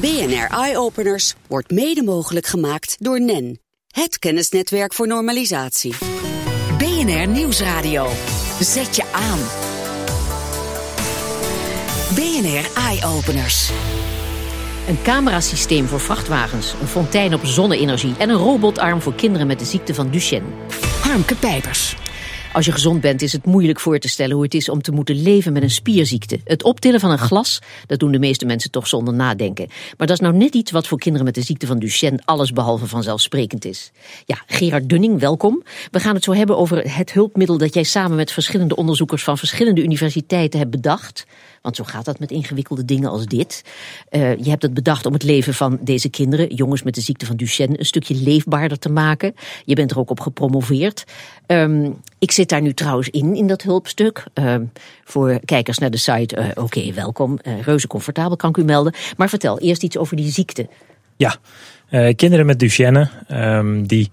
BNR Eye Openers wordt mede mogelijk gemaakt door NEN, het kennisnetwerk voor normalisatie. BNR Nieuwsradio. Zet je aan. BNR Eye Openers. Een camerasysteem voor vrachtwagens, een fontein op zonne-energie en een robotarm voor kinderen met de ziekte van Duchenne. Harmke Pijpers. Als je gezond bent is het moeilijk voor te stellen hoe het is om te moeten leven met een spierziekte. Het optillen van een glas, dat doen de meeste mensen toch zonder nadenken. Maar dat is nou net iets wat voor kinderen met de ziekte van Duchenne alles behalve vanzelfsprekend is. Ja, Gerard Dunning, welkom. We gaan het zo hebben over het hulpmiddel dat jij samen met verschillende onderzoekers van verschillende universiteiten hebt bedacht. Want zo gaat dat met ingewikkelde dingen als dit. Uh, je hebt het bedacht om het leven van deze kinderen, jongens met de ziekte van Duchenne, een stukje leefbaarder te maken. Je bent er ook op gepromoveerd. Um, ik zit daar nu trouwens in, in dat hulpstuk. Uh, voor kijkers naar de site, uh, oké, welkom. reuze comfortabel, kan ik u melden. Maar vertel eerst iets over die ziekte. Ja, kinderen met Duchenne, um, die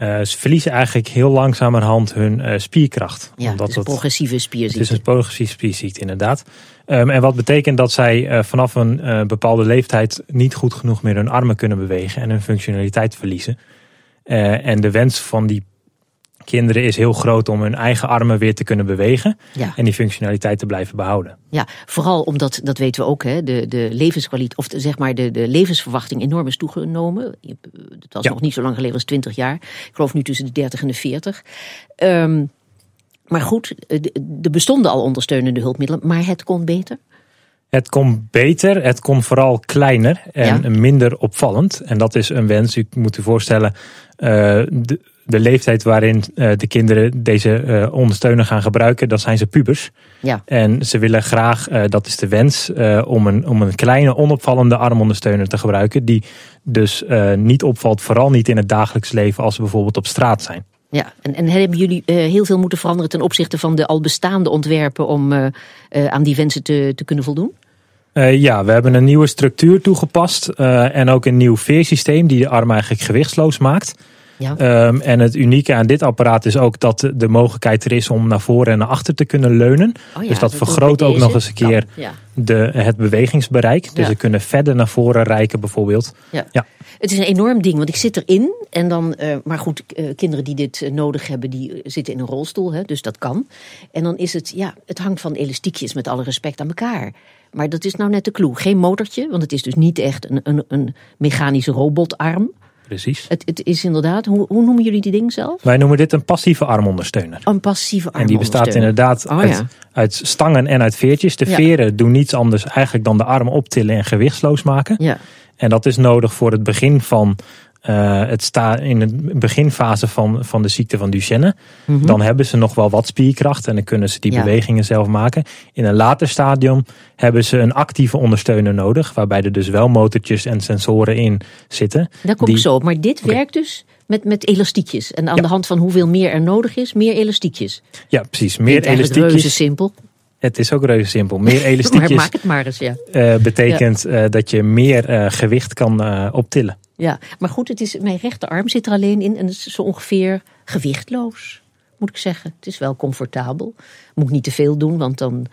uh, ze verliezen eigenlijk heel langzamerhand hun uh, spierkracht. Ja, omdat het is een progressieve spierziekte. Het is een progressieve spierziekte, inderdaad. Um, en wat betekent dat zij uh, vanaf een bepaalde leeftijd niet goed genoeg meer hun armen kunnen bewegen en hun functionaliteit verliezen. en de wens van die kinderen is heel groot om hun eigen armen weer te kunnen bewegen. Ja. En die functionaliteit te blijven behouden. Ja, vooral omdat, dat weten we ook, hè, de, de levenskwaliteit, of zeg maar de, de levensverwachting enorm is toegenomen. Het was ja. nog niet zo lang geleden als 20 jaar. Ik geloof nu tussen de 30 en de 40. Um, maar goed, er bestonden al ondersteunende hulpmiddelen, maar het kon beter. Het kon beter, het kon vooral kleiner en ja. minder opvallend. En dat is een wens. U moet u voorstellen, uh, de, de leeftijd waarin uh, de kinderen deze uh, ondersteuner gaan gebruiken, dat zijn ze pubers. Ja. En ze willen graag, uh, dat is de wens, om, een, om een kleine onopvallende armondersteuner te gebruiken. Die dus niet opvalt, vooral niet in het dagelijks leven als ze bijvoorbeeld op straat zijn. Ja, en, en hebben jullie heel veel moeten veranderen ten opzichte van de al bestaande ontwerpen om aan die wensen te, te kunnen voldoen? ja, we hebben een nieuwe structuur toegepast en ook een nieuw veersysteem die de arm eigenlijk gewichtsloos maakt. Ja. Um, en het unieke aan dit apparaat is ook dat de mogelijkheid er is om naar voren en naar achter te kunnen leunen. Oh ja, dus dat, vergroot ook nog eens een keer ja. de, het bewegingsbereik. Dus ze kunnen verder naar voren reiken bijvoorbeeld. Ja. Het is een enorm ding, want ik zit erin. En dan, uh, maar goed, uh, kinderen die dit uh, nodig hebben, die zitten in een rolstoel. Hè, dus dat kan. En dan is het, ja, het hangt van elastiekjes met alle respect aan elkaar. Maar dat is nou net de clue. Geen motortje, want het is dus niet echt een, een, een mechanische robotarm. Precies. Het, het is inderdaad, hoe, hoe, noemen jullie die ding zelf? Wij noemen dit een passieve armondersteuner. Een passieve armondersteuner. En die bestaat inderdaad oh, uit, ja. uit, stangen en uit veertjes. De ja. veren doen niets anders eigenlijk dan de arm optillen en gewichtsloos maken. Ja. En dat is nodig voor het begin van uh, het staat in de beginfase van, van de ziekte van Duchenne. Mm -hmm. Dan hebben ze nog wel wat spierkracht en dan kunnen ze die ja. bewegingen zelf maken. In een later stadium hebben ze een actieve ondersteuner nodig, waarbij er dus wel motortjes en sensoren in zitten. Daar kom die... ik zo op. Maar dit okay. werkt dus met, met elastiekjes. En aan ja. de hand van hoeveel meer er nodig is, meer elastiekjes. Ja, precies. Meer elastiekjes. reuze simpel. Het is ook reuze simpel. Meer elastiekjes. maar maak het maar eens, ja. Uh, betekent ja. uh, dat je meer gewicht kan optillen. Ja, maar goed, het is, mijn rechterarm zit er alleen in en het is zo ongeveer gewichtloos, moet ik zeggen. Het is wel comfortabel. Moet ik niet te veel doen, want dan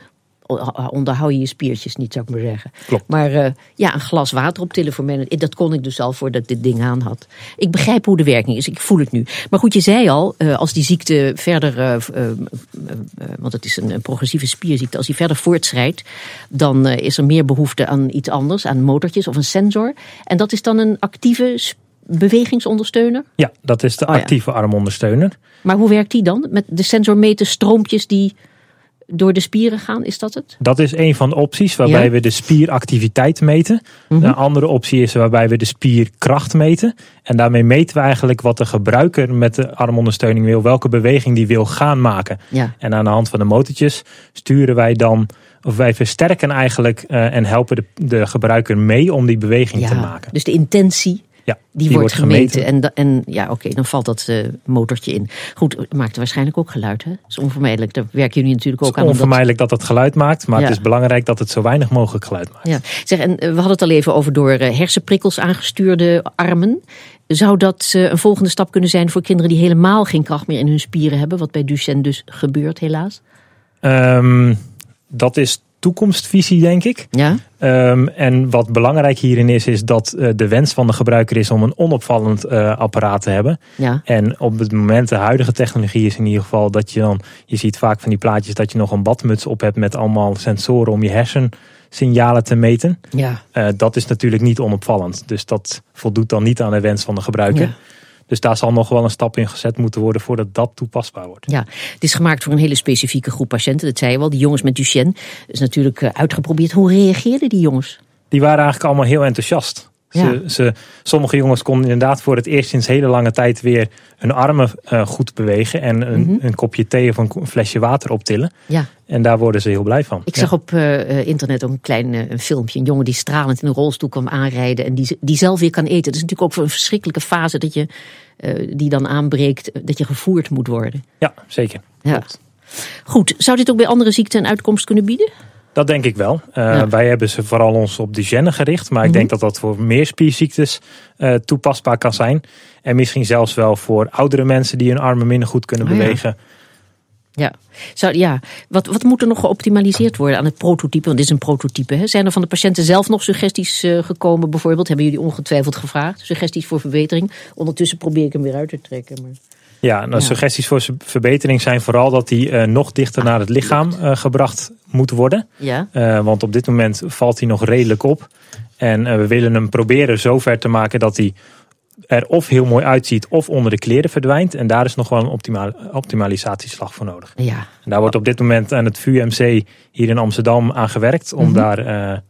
onderhoud je je spiertjes niet, zou ik maar zeggen. Klopt. Maar uh, ja, een glas water optillen voor mij, dat kon ik dus al voordat ik dit ding aan had. Ik begrijp hoe de werking is, ik voel het nu. Maar goed, je zei al, uh, als die ziekte verder, uh, want het is een, progressieve spierziekte, als die verder voortschrijdt, dan is er meer behoefte aan iets anders, aan motortjes of een sensor. En dat is dan een actieve bewegingsondersteuner? Ja, dat is de actieve oh, ja. armondersteuner. Maar hoe werkt die dan? Met de sensor meten stroompjes die door de spieren gaan, is dat het? Dat is een van de opties waarbij ja. we de spieractiviteit meten. Mm -hmm. Een andere optie is waarbij we de spierkracht meten. En daarmee meten we eigenlijk wat de gebruiker met de armondersteuning wil, welke beweging die wil gaan maken. Ja. En aan de hand van de motortjes sturen wij dan, of wij versterken eigenlijk uh, en helpen de, de gebruiker mee om die beweging ja, te maken. Dus de intentie ja, die, die, wordt gemeten. gemeten. En, en ja, oké, okay, dan valt dat uh, motortje in. Goed, het maakt waarschijnlijk ook geluid, hè? Dat is onvermijdelijk. Daar werken jullie natuurlijk ook aan. Het is onvermijdelijk dat... dat het geluid maakt, maar ja. het is belangrijk dat het zo weinig mogelijk geluid maakt. Ja, zeg, en we hadden het al even over door hersenprikkels aangestuurde armen. Zou dat een volgende stap kunnen zijn voor kinderen die helemaal geen kracht meer in hun spieren hebben? Wat bij Duchenne dus gebeurt, helaas? Um, dat is toekomstvisie, denk ik. Ja. Um, en wat belangrijk hierin is, is dat uh, de wens van de gebruiker is om een onopvallend uh, apparaat te hebben. Ja. En op het moment, de huidige technologie is in ieder geval dat je dan, je ziet vaak van die plaatjes dat je nog een badmuts op hebt met allemaal sensoren om je hersensignalen te meten. Ja. Uh, dat is natuurlijk niet onopvallend. Dus dat voldoet dan niet aan de wens van de gebruiker. Ja. Dus daar zal nog wel een stap in gezet moeten worden voordat dat toepasbaar wordt. Ja, het is gemaakt voor een hele specifieke groep patiënten. Dat zei je wel, die jongens met Duchenne. Dat is natuurlijk eh, uitgeprobeerd. Hoe reageerden die jongens? Die waren eigenlijk allemaal heel enthousiast. Ze, ze, sommige jongens konden inderdaad voor het eerst sinds hele lange tijd weer hun armen uh, goed bewegen. En een, mm -hmm. een, kopje thee of een flesje water optillen. Ja. En daar worden ze heel blij van. Ik ja. zag op uh, internet ook een klein uh, een filmpje. Een jongen die stralend in een rolstoel kwam aanrijden. En die, die zelf weer kan eten. Dat is natuurlijk ook voor een verschrikkelijke fase dat je, die dan aanbreekt. Dat je gevoerd moet worden. Ja, zeker. Ja. Goed, zou dit ook bij andere ziekten een uitkomst kunnen bieden? Dat denk ik wel. Uh, ja. Wij hebben ze vooral ons op Duchenne gericht. Maar ik denk dat dat voor meer spierziektes uh, toepasbaar kan zijn. En misschien zelfs wel voor oudere mensen die hun armen minder goed kunnen Oh, bewegen. Ja, Zou, ja. Wat, wat moet er nog geoptimaliseerd worden aan het prototype? Want dit is een prototype. Hè? Zijn er van de patiënten zelf nog suggesties uh, gekomen bijvoorbeeld? Hebben jullie ongetwijfeld gevraagd? Suggesties voor verbetering? Ondertussen probeer ik hem weer uit te trekken. Maar... Ja, nou, suggesties voor verbetering zijn vooral dat die uh, nog dichter naar het lichaam uh, gebracht moet worden. Ja. Uh, want op dit moment valt hij nog redelijk op. En we willen hem proberen zover te maken dat hij er of heel mooi uitziet of onder de kleren verdwijnt. En daar is nog wel een optimal, optimalisatieslag voor nodig. Ja. En daar wordt op dit moment aan het VUMC hier in Amsterdam aan gewerkt om, mm -hmm. daar,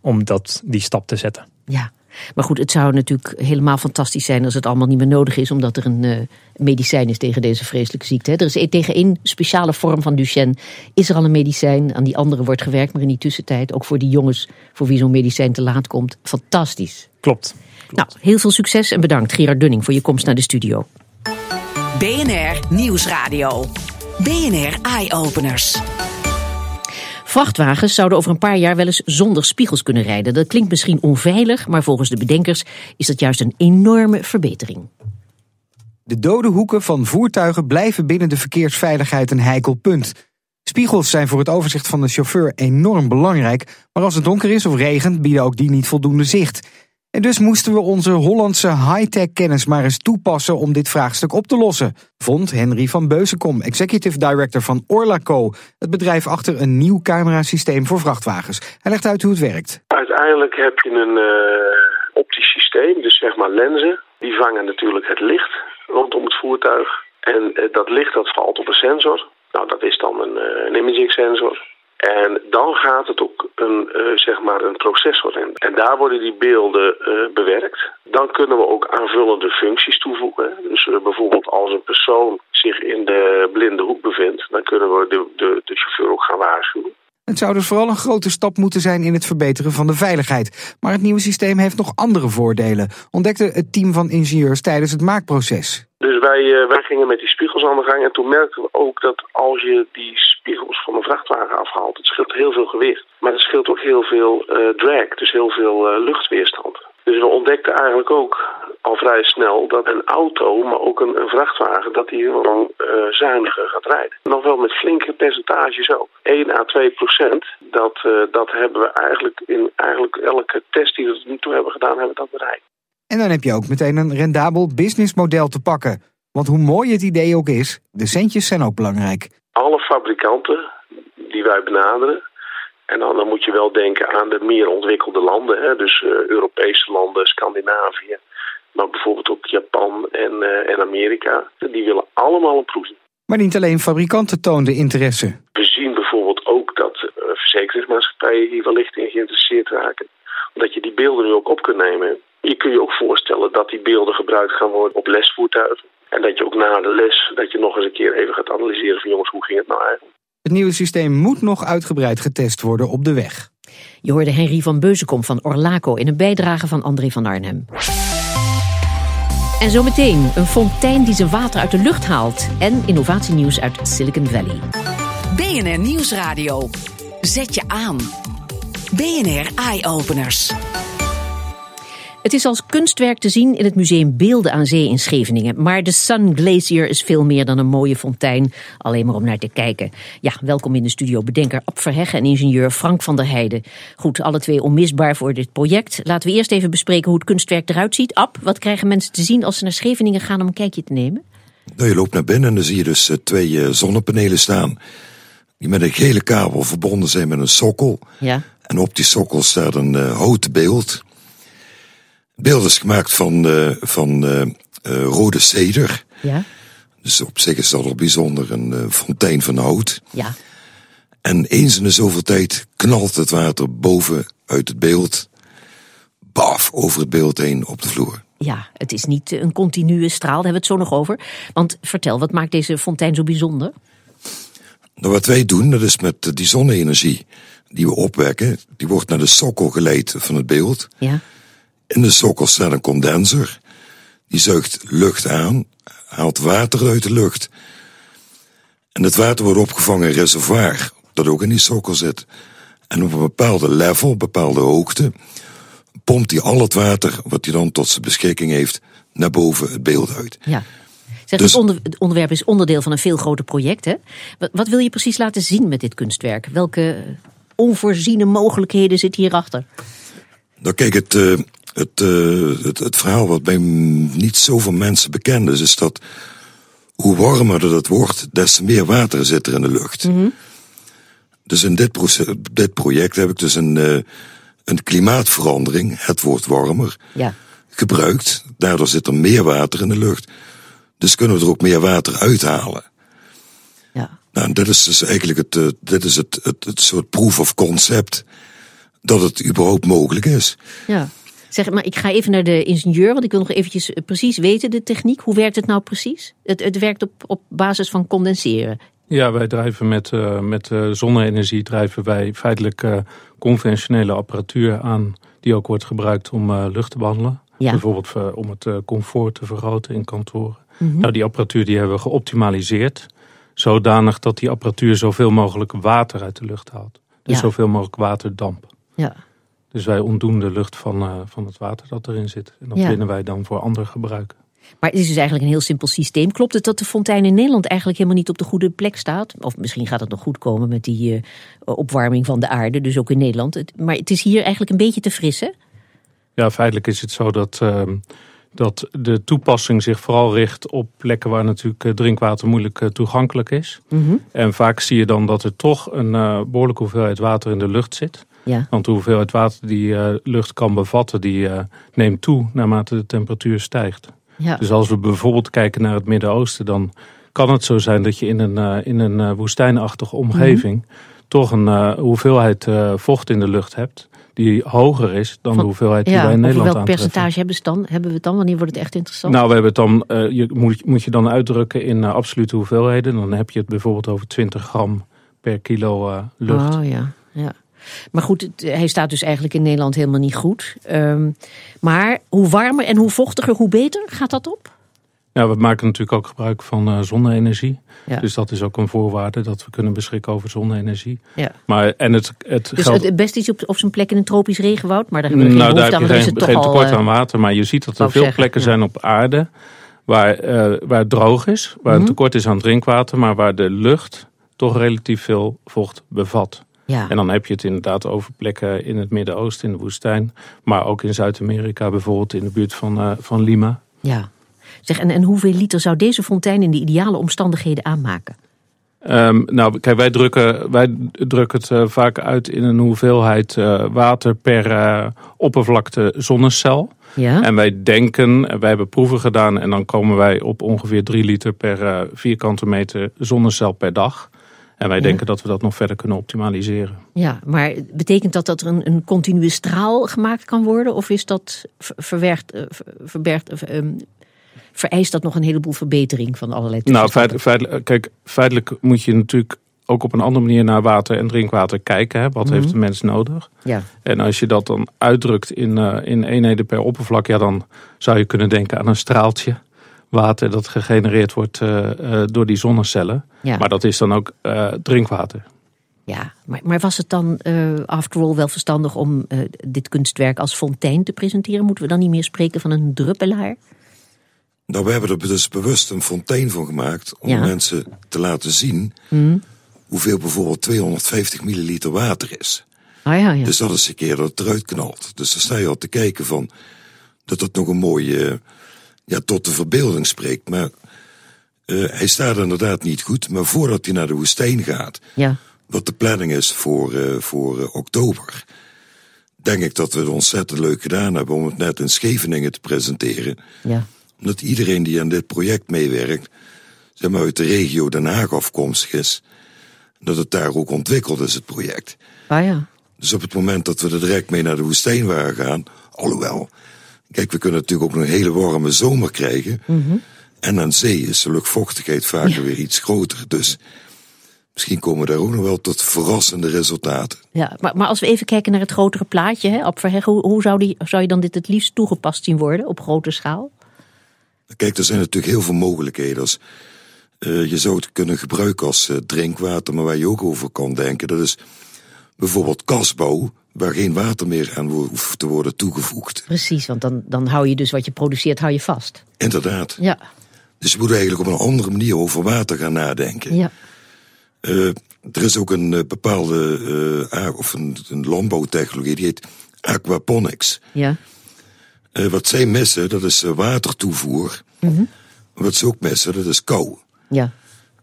om dat, die stap te zetten. Ja. Maar goed, het zou natuurlijk helemaal fantastisch zijn als het allemaal niet meer nodig is, omdat er een uh, medicijn is tegen deze vreselijke ziekte. Hè. Er is tegen één speciale vorm van Duchenne is er al een medicijn, aan die andere wordt gewerkt, maar in die tussentijd, ook voor die jongens voor wie zo'n medicijn te laat komt, fantastisch. Klopt. Klopt. Nou, heel veel succes en bedankt Gerard Dunning voor je komst naar de studio. BNR Nieuwsradio. BNR Eye Openers. Vrachtwagens zouden over een paar jaar wel eens zonder spiegels kunnen rijden. Dat klinkt misschien onveilig, maar volgens de bedenkers is dat juist een enorme verbetering. De dode hoeken van voertuigen blijven binnen de verkeersveiligheid een heikel punt. Spiegels zijn voor het overzicht van de chauffeur enorm belangrijk, maar als het donker is of regent bieden ook die niet voldoende zicht. En dus moesten we onze Hollandse high-tech kennis maar eens toepassen om dit vraagstuk op te lossen, vond Henry van Beuzenkom, executive director van Orlaco, het bedrijf achter een nieuw camerasysteem voor vrachtwagens. Hij legt uit hoe het werkt. Uiteindelijk heb je een uh, optisch systeem, dus zeg maar lenzen, die vangen natuurlijk het licht rondom het voertuig. En uh, dat licht dat valt op een sensor. Nou, dat is dan een, uh, een imaging sensor. En dan gaat het ook een, uh, zeg maar een processor in. En daar worden die beelden uh, bewerkt. Dan kunnen we ook aanvullende functies toevoegen. Dus uh, bijvoorbeeld als een persoon zich in de blinde hoek bevindt, dan kunnen we de, de, de chauffeur ook gaan waarschuwen. Het zou dus vooral een grote stap moeten zijn in het verbeteren van de veiligheid. Maar het nieuwe systeem heeft nog andere voordelen, ontdekte het team van ingenieurs tijdens het maakproces. Dus wij, uh, wij gingen met die spiegels aan de gang en toen merkten we ook dat als je die spiegels van een vrachtwagen afhaalt, het scheelt heel veel gewicht. Maar het scheelt ook heel veel uh, drag, dus heel veel uh, luchtweerstand. Dus we ontdekten eigenlijk ook al vrij snel dat een auto, maar ook een, een vrachtwagen, dat die gewoon uh, zuiniger gaat rijden. Nog wel met flinke percentages ook. 1 à 2 procent, dat, uh, dat hebben we eigenlijk in eigenlijk elke test die we tot nu toe hebben gedaan, hebben we dat bereikt. En dan heb je ook meteen een rendabel businessmodel te pakken. Want hoe mooi het idee ook is, de centjes zijn ook belangrijk. Alle fabrikanten die wij benaderen, en dan, dan, moet je wel denken aan de meer ontwikkelde landen, hè? dus uh, Europese landen, Scandinavië, maar bijvoorbeeld ook Japan en, uh, en Amerika. Die willen allemaal een proef. Maar niet alleen fabrikanten toonden interesse. We zien bijvoorbeeld ook dat uh, verzekeringsmaatschappijen hier wellicht in geïnteresseerd raken. Omdat je die beelden nu ook op kunt nemen. Je kunt je ook voorstellen dat die beelden gebruikt gaan worden op lesvoertuigen. En dat je ook na de les, dat je nog eens een keer even gaat analyseren van jongens, hoe ging het nou eigenlijk? Het nieuwe systeem moet nog uitgebreid getest worden op de weg. Je hoorde Henry van Beuzenkom van Orlaco in een bijdrage van André van Arnhem. En zometeen een fontein die zijn water uit de lucht haalt. En innovatienieuws uit Silicon Valley. BNR Nieuwsradio. Zet je aan. BNR Eye Openers. Het is als kunstwerk te zien in het museum Beelden aan Zee in Scheveningen. Maar de Sun Glacier is veel meer dan een mooie fontein, alleen maar om naar te kijken. Ja, welkom in de studio bedenker Ab Verheggen en ingenieur Frank van der Heijden. Goed, alle twee onmisbaar voor dit project. Laten we eerst even bespreken hoe het kunstwerk eruit ziet. Ab, wat krijgen mensen te zien als ze naar Scheveningen gaan om een kijkje te nemen? Nou, je loopt naar binnen en dan zie je dus eh, twee eh, zonnepanelen staan. Die met een gele kabel verbonden zijn met een sokkel. Ja. En op die sokkel staat een uh, houten beeld beeld is gemaakt van, uh, van uh, uh, rode ceder. Ja. Dus op zich is dat al bijzonder, een fontein van hout. Ja. En eens in de zoveel tijd knalt het water boven uit het beeld, baf, over het beeld heen op de vloer. Ja, het is niet een continue straal, daar hebben we het zo nog over. Want vertel, wat maakt deze fontein zo bijzonder? Nou, wat wij doen, dat is met die zonne-energie die we opwekken, die wordt naar de sokkel geleid van het beeld. Ja. In de sokkel staat een condenser. Die zuigt lucht aan, haalt water uit de lucht. En het water wordt opgevangen in een reservoir, dat ook in die sokkel zit. En op een bepaalde level, bepaalde hoogte, pompt hij al het water wat hij dan tot zijn beschikking heeft naar boven het beeld uit. Ja. Zeg, dus, het, het, onderwerp is onderdeel van een veel groter project. Hè? Wat, wat, wil je precies laten zien met dit kunstwerk? Welke onvoorziene mogelijkheden zitten hierachter? Nou kijk, het, uh, het, uh, het, het, verhaal wat bij niet zoveel mensen bekend is, is dat hoe warmer het wordt, des te meer water zit er in de lucht. Mm -hmm. Dus in dit, dit, project heb ik dus een, uh, een klimaatverandering, het wordt warmer, ja. gebruikt. Daardoor zit er meer water in de lucht. Dus kunnen we er ook meer water uithalen. Ja. Nou, dit is dus eigenlijk het, uh, dit is het, het, het soort proof of concept dat het überhaupt mogelijk is. Ja. Zeg, maar ik ga even naar de ingenieur, want ik wil nog eventjes precies weten de techniek. Hoe werkt het nou precies? Het, het werkt op, op basis van condenseren. Ja, wij drijven met, uh, met uh, zonne-energie drijven wij feitelijk uh, conventionele apparatuur aan die ook wordt gebruikt om lucht te behandelen. Ja. Bijvoorbeeld om het comfort te vergroten in kantoren. Mm -hmm. Nou, die apparatuur die hebben we geoptimaliseerd. Zodanig dat die apparatuur zoveel mogelijk water uit de lucht haalt. Dus Ja. zoveel mogelijk waterdamp. Ja. Dus wij ontdoen de lucht van, uh, van het water dat erin zit. En dat Ja. winnen wij dan voor ander gebruik. Maar het is dus eigenlijk een heel simpel systeem. Klopt het dat de fontein in Nederland eigenlijk helemaal niet op de goede plek staat? Of misschien gaat het nog goed komen met die uh, opwarming van de aarde, dus ook in Nederland. Het, maar het is hier eigenlijk een beetje te fris, hè? Ja, feitelijk is het zo dat, uh, dat de toepassing zich vooral richt op plekken waar natuurlijk uh, drinkwater moeilijk uh, toegankelijk is. Mm -hmm. En vaak zie je dan dat er toch een behoorlijke hoeveelheid water in de lucht zit. Ja. Want de hoeveelheid water die uh, lucht kan bevatten, die uh, neemt toe naarmate de temperatuur stijgt. Ja. Dus als we bijvoorbeeld kijken naar het Midden-Oosten, dan kan het zo zijn dat je in een, uh, in een woestijnachtige omgeving mm -hmm. toch een hoeveelheid vocht in de lucht hebt. Die hoger is dan Van, de hoeveelheid die ja, wij in Nederland welk aantreffen. percentage hebben, ze dan, hebben we het dan? Wanneer wordt het echt interessant? Nou, we hebben het dan, je, moet, moet je dan uitdrukken in absolute hoeveelheden. Dan heb je het bijvoorbeeld over 20 gram per kilo lucht. Oh ja, ja. Maar goed, het, hij staat dus eigenlijk in Nederland helemaal niet goed. Um, maar hoe warmer en hoe vochtiger, hoe beter gaat dat op? Ja, we maken natuurlijk ook gebruik van uh, zonne-energie. Ja. Dus dat is ook een voorwaarde dat we kunnen beschikken over zonne-energie. Ja. Maar, en het, het dus geldt... het beste is op, op zijn plek in een tropisch regenwoud, maar daar hebben we geen nou, daar heb je aan. geen, geen tekort al, aan water, maar je ziet dat er veel zeggen, plekken ja. zijn op aarde waar, uh, waar het droog is, waar Mhm. Een tekort is aan drinkwater, maar waar de lucht toch relatief veel vocht bevat. Ja. En dan heb je het inderdaad over plekken in het Midden-Oosten, in de woestijn. Maar ook in Zuid-Amerika, bijvoorbeeld in de buurt van, uh, van Lima. Ja. Zeg, en, en hoeveel liter zou deze fontein in de ideale omstandigheden aanmaken? Um, nou, kijk, wij drukken, wij drukken het uh, vaak uit in een hoeveelheid uh, water per uh, oppervlakte zonnecel. Ja. En wij denken, wij hebben proeven gedaan en dan komen wij op ongeveer 3 liter per vierkante meter zonnecel per dag. En wij denken dat we dat nog verder kunnen optimaliseren. Ja, maar betekent dat dat er een, een continue straal gemaakt kan worden? Of is dat ver- verwerkt, eh, ver- verbergt, eh, ehm, vereist dat nog een heleboel verbetering van allerlei Nou, feitelijk, feitelijk, kijk, feitelijk moet je natuurlijk ook op een andere manier naar water en drinkwater kijken. Hè? Wat Mhm. heeft de mens nodig? Ja, En als je dat dan uitdrukt in, uh, in eenheden per oppervlak, ja, dan zou je kunnen denken aan een straaltje water dat gegenereerd wordt uh, uh, door die zonnecellen. ja. Maar dat is dan ook drinkwater. Ja, maar, maar was het dan uh, after all wel verstandig om uh, dit kunstwerk als fontein te presenteren? Moeten we dan niet meer spreken van een druppelaar? Nou, we hebben er dus bewust een fontein van gemaakt om mensen te laten zien mm. hoeveel bijvoorbeeld 250 milliliter water is. Ah, ja, ja. Dus dat is een keer dat het eruit knalt. Dus dan sta je al te kijken van dat dat nog een mooie, ja, tot de verbeelding spreekt. Maar uh, hij staat inderdaad niet goed. Maar voordat hij naar de woestijn gaat, ja. wat de planning is voor, uh, voor uh, oktober, denk ik dat we het ontzettend leuk gedaan hebben om het net in Scheveningen te presenteren. Ja. Omdat iedereen die aan dit project meewerkt, zeg maar uit de regio Den Haag afkomstig is. Dat het daar ook ontwikkeld is, het project. Ah ja. Dus op het moment dat we er direct mee naar de woestijn waren gaan, alhoewel, kijk, we kunnen natuurlijk ook een hele warme zomer krijgen. Mm -hmm. En aan zee is de luchtvochtigheid vaker ja. weer iets groter. Dus misschien komen we daar ook nog wel tot verrassende resultaten. Ja, maar, maar als we even kijken naar het grotere plaatje, hè, op hoe, hoe zou, die, zou je dan dit het liefst toegepast zien worden op grote schaal? Kijk, er zijn natuurlijk heel veel mogelijkheden. Als, uh, je zou het kunnen gebruiken als uh, drinkwater, maar waar je ook over kan denken, dat is bijvoorbeeld kasbouw, waar geen water meer aan hoeft te worden toegevoegd. Precies, want dan, dan hou je dus wat je produceert, hou je vast. Inderdaad. Ja. Dus je moet eigenlijk op een andere manier over water gaan nadenken. Ja. Uh, er is ook een uh, bepaalde uh, of een, een, landbouwtechnologie, die heet aquaponics. Ja. wat zij missen, dat is watertoevoer. Mm -hmm. Wat ze ook missen, dat is kou. Ja.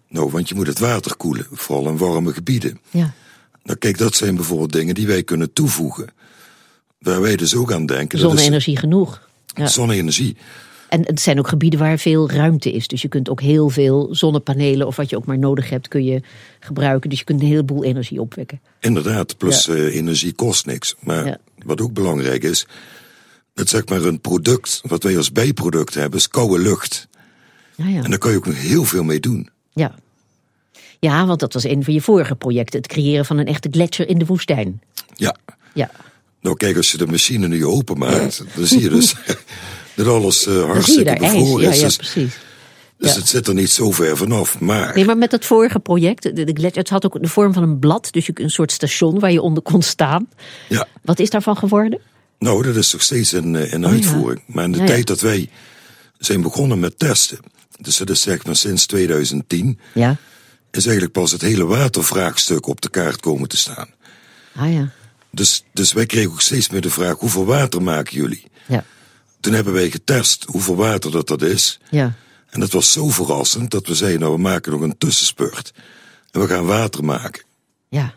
Nou, want je moet het water koelen, vooral in warme gebieden. Ja. Nou, kijk, dat zijn bijvoorbeeld dingen die wij kunnen toevoegen. Waar wij dus ook aan denken. Zonne-energie genoeg. Ja. Zonne-energie. En het zijn ook gebieden waar veel ruimte is. Dus je kunt ook heel veel zonnepanelen of wat je ook maar nodig hebt, kun je gebruiken. Dus je kunt een heleboel energie opwekken. Inderdaad, plus ja. uh, energie kost niks. Maar ja. wat ook belangrijk is, dat zeg maar een product, wat wij als bijproduct hebben, is koude lucht. Ja, ja. En daar kan je ook nog heel veel mee doen. Ja. Ja, want dat was een van je vorige projecten. Het creëren van een echte gletsjer in de woestijn. Ja. Ja. Nou kijk, als je de machine nu openmaakt, dan zie je dus dat alles uh, hartstikke bevroren is. Ja, dus precies. dus Ja. het zit er niet zo ver vanaf. Maar Nee, maar met dat vorige project, de, de gletsjer, het had ook de vorm van een blad. Dus je, een soort station waar je onder kon staan. ja, Wat is daarvan geworden? nou, dat is nog steeds in, eh, in Oh, uitvoering. Maar in de tijd dat wij zijn begonnen met testen, dus dat is zeg maar sinds 2010, Ja. Is eigenlijk pas het hele watervraagstuk op de kaart komen te staan. Ah ja. Dus, dus wij kregen ook steeds meer de vraag, hoeveel water maken jullie? Ja. Toen hebben wij getest hoeveel water dat dat is. Ja. En dat was zo verrassend dat we zeiden, nou we maken nog een tussenspurt. En we gaan water maken. Ja.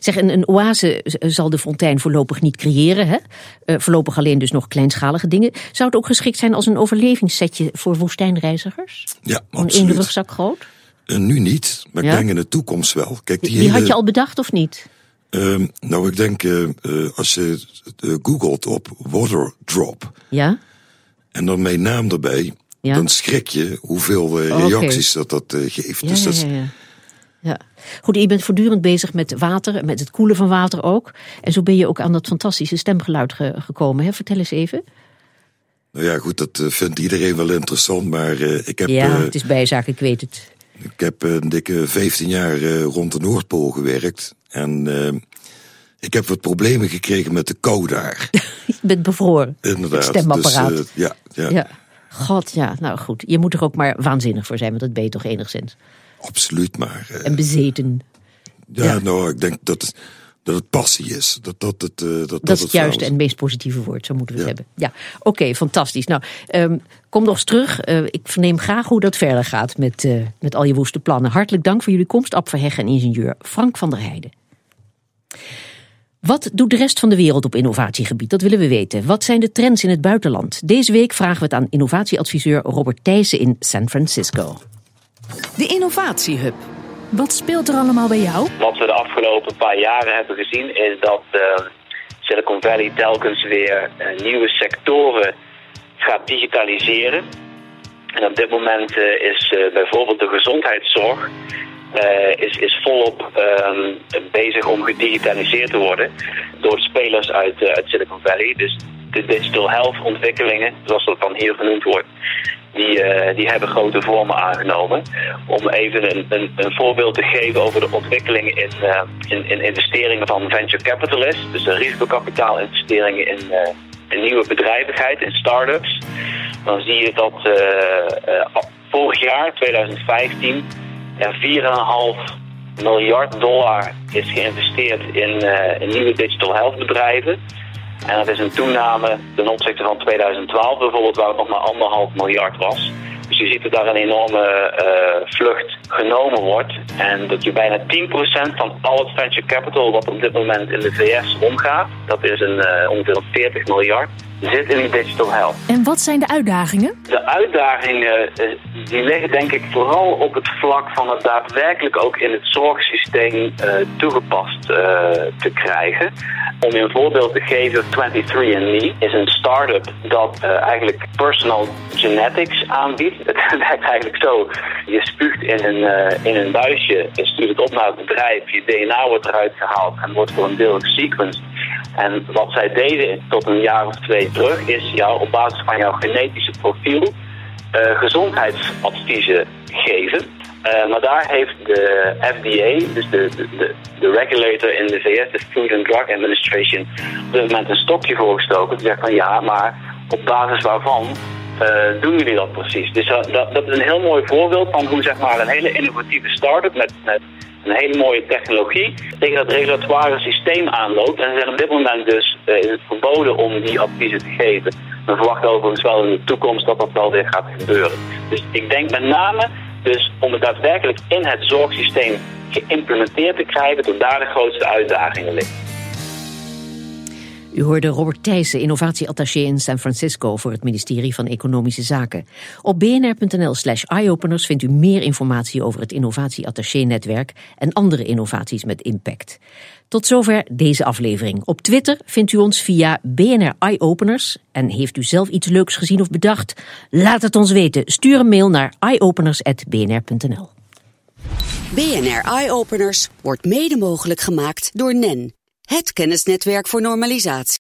Zeg, een, een oase zal de fontein voorlopig niet creëren. Hè? Eh, voorlopig alleen dus nog kleinschalige dingen. Zou het ook geschikt zijn als een overlevingssetje voor woestijnreizigers? Ja, Gewoon één absoluut. rugzak groot? En nu niet, maar Ja? ik denk in de toekomst wel. Kijk, die, Die, hele, had je al bedacht of niet? ehm, nou, ik denk, eh, eh, als je eh, googelt op water drop Ja? en dan mijn naam erbij, Ja. dan schrik je hoeveel eh, Oh, reacties dat dat eh, geeft. Ja, dus ja, dat ja. Goed, je bent voortdurend bezig met water, met het koelen van water ook. En zo ben je ook aan dat fantastische stemgeluid ge- gekomen. Hè? Vertel eens even. nou ja, goed, dat eh, vindt iedereen wel interessant, maar eh, ik heb... Ja, eh, het is bijzaak, ik weet het. Ik heb een dikke 15 jaar eh, rond de Noordpool gewerkt. En eh, ik heb wat problemen gekregen met de kou daar. Je bent bevroren. Inderdaad. Het stemapparaat. Dus, eh, ja, ja, Ja. God, ja, nou goed. Je moet er ook maar waanzinnig voor zijn, want dat ben je toch enigszins. absoluut. Maar En bezeten. ja, ja. nou, ik denk dat het, dat het passie is. Dat dat het, eh, dat, Dat is het juiste verhaal en meest positieve woord, zo moeten we het Ja. hebben. Ja, oké, fantastisch. Nou, ehm, kom nog eens terug. Eh, ik verneem graag hoe dat verder gaat met, eh, met al je woeste plannen. Hartelijk dank voor jullie komst, Ab Verheggen en ingenieur Frank van der Heijden. Wat doet de rest van de wereld op innovatiegebied? Dat willen we weten. Wat zijn de trends in het buitenland? Deze week vragen we het aan innovatieadviseur Robert Thijssen in San Francisco. De Innovatiehub. Wat speelt er allemaal bij jou? Wat we de afgelopen paar jaren hebben gezien is dat eh, Silicon Valley telkens weer eh, nieuwe sectoren gaat digitaliseren. En op dit moment eh, is eh, bijvoorbeeld de gezondheidszorg is, is volop ehm, bezig om gedigitaliseerd te worden door spelers uit, uit Silicon Valley. Dus de digital health ontwikkelingen, zoals dat dan hier genoemd wordt, die, uh, die hebben grote vormen aangenomen. Om even een, een, een voorbeeld te geven over de ontwikkelingen in, uh, in, in, investeringen van venture capitalists. Dus de risicokapitaalinvesteringen in, uh, in nieuwe bedrijvigheid, in start-ups. Dan zie je dat vorig jaar, 2015, er 4,5 miljard dollar is geïnvesteerd in, in nieuwe digital health bedrijven. En dat is een toename ten opzichte van 2012 bijvoorbeeld, waar het nog maar anderhalf miljard was. Dus je ziet dat daar een enorme uh, vlucht genomen wordt. En dat je bijna 10% van al het venture capital wat op dit moment in de VS omgaat, dat is een, uh, ongeveer 40 miljard, zit in die digital health. En wat zijn de uitdagingen? De uitdagingen uh, die liggen denk ik vooral op het vlak van het daadwerkelijk ook in het zorgsysteem toegepast te krijgen. Om je een voorbeeld te geven, 23andMe is een start-up dat uh, eigenlijk personal genetics aanbiedt. Het werkt eigenlijk zo, je spuugt in een, in een buisje, je stuurt het op naar het bedrijf, je DNA wordt eruit gehaald en wordt voor een deel gesequenced. En wat zij deden tot een jaar of twee terug, is jou op basis van jouw genetische profiel uh, gezondheidsadviezen geven. Uh, maar daar heeft de FDA, dus de, de, de regulator in de VS, de Food and Drug Administration, op dit moment een stokje voorgestoken. Die zegt van ja, maar op basis waarvan uh, doen jullie dat precies? Dus dat, dat, is een heel mooi voorbeeld van hoe zeg maar, een hele innovatieve start-up met, met een hele mooie technologie tegen dat regulatoire systeem aanloopt. En ze zijn op dit moment dus is het verboden om die adviezen te geven. We verwachten overigens wel in de toekomst dat dat wel weer gaat gebeuren. Dus ik denk met name dus om het daadwerkelijk in het zorgsysteem geïmplementeerd te krijgen, dat daar de grootste uitdagingen liggen. U hoorde Robert Thijssen, innovatieattaché in San Francisco voor het ministerie van Economische Zaken. Op bnr.nl slash eyeopeners vindt u meer informatie over het innovatieattaché-netwerk en andere innovaties met impact. Tot zover deze aflevering. Op Twitter vindt u ons via BNR Eyeopeners. En heeft u zelf iets leuks gezien of bedacht? Laat het ons weten. Stuur een mail naar eyeopeners.bnr.nl. BNR Eyeopeners wordt mede mogelijk gemaakt door NEN, het kennisnetwerk voor normalisatie.